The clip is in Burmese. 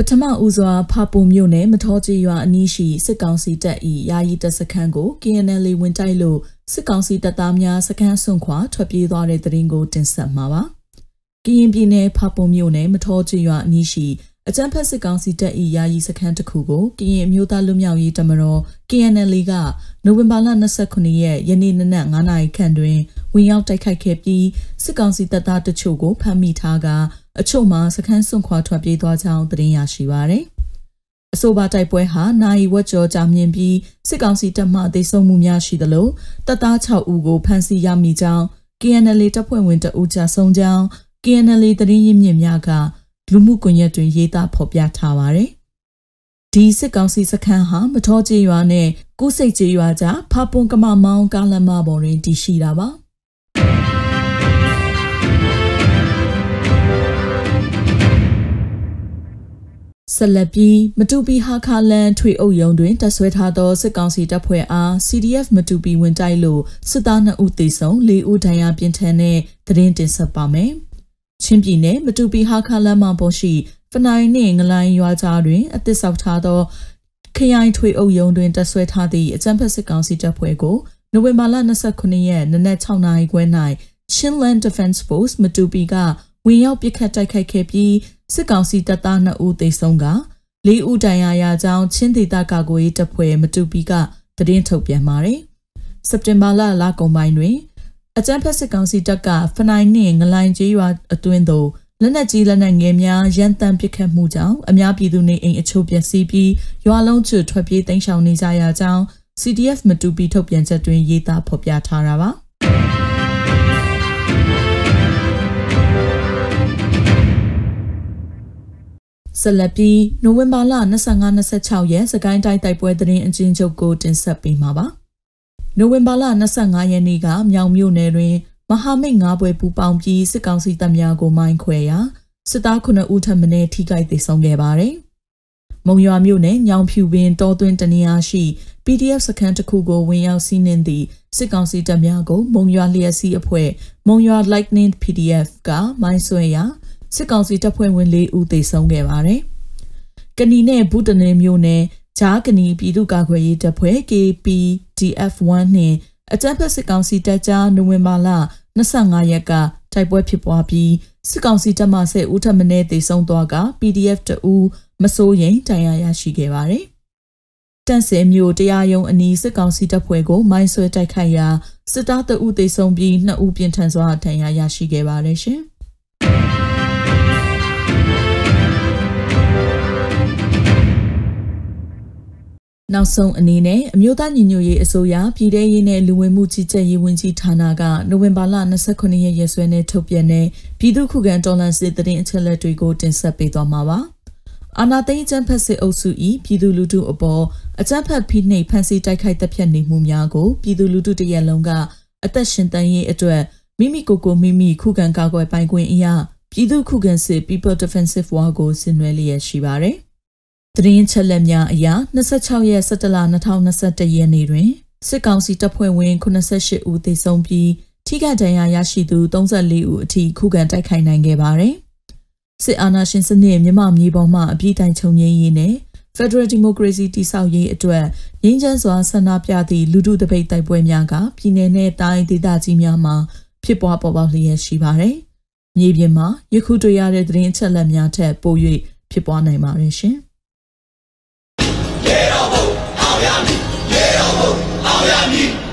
ပထမဦးစွာဖာပုံမြို့နယ်မထောကြီးရွာအနီးရှိစစ်ကောင်စီတပ်၏ယာယီတပ်စခန်းကို KNL ဝင်တိုက်လို့စစ်ကောင်စီတပ်သားများစခန်းဆွန့်ခွာထွက်ပြေးသွားတဲ့တဲ့ရင်ကိုတင်ဆက်မှာပါ။ကရင်ပြည်နယ်ဖာပုံမြို့နယ်မထောကြီးရွာအနီးရှိအကြမ်းဖက်စစ်ကောင်စီတပ်၏ယာယီစခန်းတစ်ခုကိုကရင်အမျိုးသားလူမျိုးရေးတမတော် KNL ကနိုဝင်ဘာလ29ရက်ယနေ့နနက်9နာရီခန့်တွင်ဝင်ရောက်တိုက်ခိုက်ခဲ့ပြီးစစ်ကောင်စီတပ်သားတချို့ကိုဖမ်းမိထားက အချို့မှာစခန်းစွန့်ခွာထွက်ပြေးသွားကြောင်းသတင်းရရှိပါရယ်။အဆိုပါတိုက်ပွဲဟာနိုင်ဝက်ကျော်ကြာမြင့်ပြီးစစ်ကောင်စီတပ်မှဒေဆုံးမှုများရှိသလိုတပ်သား6ဦးကိုဖမ်းဆီးရမိကြောင်း KNL တပ်ဖွဲ့ဝင်တအူးကြဆုံးကြောင်း KNL သတင်းရင်းမြစ်များကလူမှုကွန်ရက်တွင်ရေးသားဖော်ပြထားပါရယ်။ဒီစစ်ကောင်စီစခန်းဟာမထောကျေးရွာနဲ့ကုစိတ်ကျေးရွာကြားဖာပွန်ကမမောင်းကားလမ်းမပေါ်တွင်တည်ရှိတာပါ။ ဆက်လက်ပြီးမတူပီဟာခါလန်ထွေအုပ်ရုံတွင်တပ်ဆွဲထားသောစစ်ကောင်စီတပ်ဖွဲ့အား CDF မတူပီဝင်တိုက်လို့စစ်သား2ဦးသေဆုံး4ဦးဒဏ်ရာပြင်းထန်တဲ့သတင်းတင်ဆက်ပါမယ်။ချင်းပြည်နယ်မတူပီဟာခါလန်မှာပေါ်ရှိဖနိုင်နှင့်ငလိုင်းရွာကြားတွင်အသစ်ဆောက်ထားသောခရိုင်ထွေအုပ်ရုံတွင်တပ်ဆွဲထားသည့်အကြမ်းဖက်စစ်ကောင်စီတပ်ဖွဲ့ကိုနိုဝင်ဘာလ29ရက်နနက်6နာရီခွဲ၌ Chinland Defense Force မတူပီက ဝင်ရောက်ပစ်ခတ်တိုက်ခိုက်ခဲ့ပြီးစစ်ကောင်စီတပ်သား2ဦးသေဆုံးက၄ဦးဒဏ်ရာရကြောင်းချင်းဒေသကာကွယ်ရေးတပ်ဖွဲ့မတူပီကသတင်းထုတ်ပြန်ပါတယ်။စက်တင်ဘာလလကုန်ပိုင်းတွင်အကြမ်းဖက်စစ်ကောင်စီတပ်ကဖနိုင်းနှင့်ငလိုင်ကျေးရွာအတွင်းသို့လက်နက်ကြီးလက်နက်ငယ်များရန်တမ်းပစ်ခတ်မှုကြောင့်အများပြည်သူနေအိမ်အချို့ပျက်စီးပြီးရွာလုံးကျွထွက်ပြေးတိမ်းရှောင်နေကြရကြောင်း CDF မတူပီထုတ်ပြန်ချက်တွင်ရေးသားဖော်ပြထားတာပါ။ ဆက်လက်ပြီးနိုဝင်ဘာလ25-26ရက်စကိုင်းတိုင်းတိုက်ပွဲသတင်းအချင်းချုပ်ကိုတင်ဆက်ပေးမှာပါ။နိုဝင်ဘာလ25ရက်နေ့ကမြောင်မြို့နယ်တွင် မဟာမိတ်၅ဘွဲပူပေါင်းပြီးစစ်ကောင်စီတပ်များကိုမိုင်းခွဲရာစစ်သား9ဦးထပ်မံထိခိုက်ဒေဆုံးခဲ့ပါတယ်။မုံရွာမြို့နယ်ညောင်ဖြူပင်တောသွင်းတနေရာရှိ PDF စခန်းတစ်ခုကိုဝင်ရောက်စီးနင်းသည့်စစ်ကောင်စီတပ်များကိုမုံရွာလျက်စီအဖွဲ့မုံရွာ Lightning PDF ကမိုင်းဆွဲရာ စစ်ကောင်စီတပ်ဖွဲ့ဝင်၄ဦးသေဆုံးခဲ့ပါတယ်။ကဏီနဲ့ဘူးတနေမျိုးနဲ့ဂျားကဏီပြည်သူ့ကာကွယ်ရေးတပ်ဖွဲ့ KPDF1 နှင့်အကြမ်းဖက်စစ်ကောင်စီတပ်ကြားနိုဝင်ဘာလ25ရက်ကတိုက်ပွဲဖြစ်ပွားပြီးစစ်ကောင်စီတပ်မှ10ဦးထပ်မံသေဆုံးသွားက PDF တဦးမစိုးရိမ်တရားရရှိခဲ့ပါတယ်။တန့်စင်မျိုးတရားရုံးအနီးစစ်ကောင်စီတပ်ဖွဲ့ကိုမိုင်းဆွဲတိုက်ခိုက်ရာစစ်သားတအုပ်သေဆုံးပြီး2ဦးပြင်းထန်စွာဒဏ်ရာရရှိခဲ့ပါတယ်ရှင်။ နောက်ဆုံးအနေနဲ့အမျိုးသားညီညွတ်ရေးအစိုးရပြည်ထရေးနဲ့လူဝင်မှုကြီးကြပ်ရေးဝန်ကြီးဌာနကနိုဝင်ဘာလ29ရက်ရက်စွဲနဲ့ထုတ်ပြန်တဲ့ပြည်သူ့ခုခံတော်လှန်စစ်တရင်အချက်လက်တွေကိုတင်ဆက်ပေးသွားမှာပါ။အာနာသိန်းအကြံဖက်စစ်အုပ်စု၏ပြည်သူလူထုအပေါ်အကြံဖက်ဖိနှိပ်ဖန်ဆီးတိုက်ခိုက်တပ်ဖြတ်နေမှုများကိုပြည်သူလူထုတရက်လုံးကအသက်ရှင်တန်ရေးအတွက်မိမိကိုယ်ကိုမိမိခုခံကာကွယ်ပိုင်ခွင့်အရာပြည်သူခုခံစစ် People Defensive War ကိုဆင်နွှဲလျက်ရှိပါတယ်။ သတင်းချက်လက်များအရ26ရက်17လ2021ရက်နေ့တွင်စစ်ကောင်စီတပ်ဖွဲ့ဝင်88ဦးသေဆုံးပြီးထိခိုက်ဒဏ်ရာရရှိသူ34ဦးအထိခုခံတိုက်ခိုက်နိုင်ခဲ့ပါတယ်။စစ်အာဏာရှင်စနစ်မြမမြေပေါ်မှအပြည့်တိုင်ချုပ်ငြိမ်းရေးနဲ့ Federal Democracy တည်ဆောက်ရေးအတွက်ငြိမ်းချမ်းစွာဆန္ဒပြသည့်လူထုတပိတ်တိုက်ပွဲများကပြည်내နဲ့တိုင်းဒေသကြီးများမှာဖြစ်ပွားပေါ်ပေါက်လျက်ရှိပါတယ်။မြေပြင်မှာယခုတွေ့ရတဲ့သတင်းအချက်အလက်များထက်ပို၍ဖြစ်ပွားနိုင်ပါတယ်ရှင်။ ရေ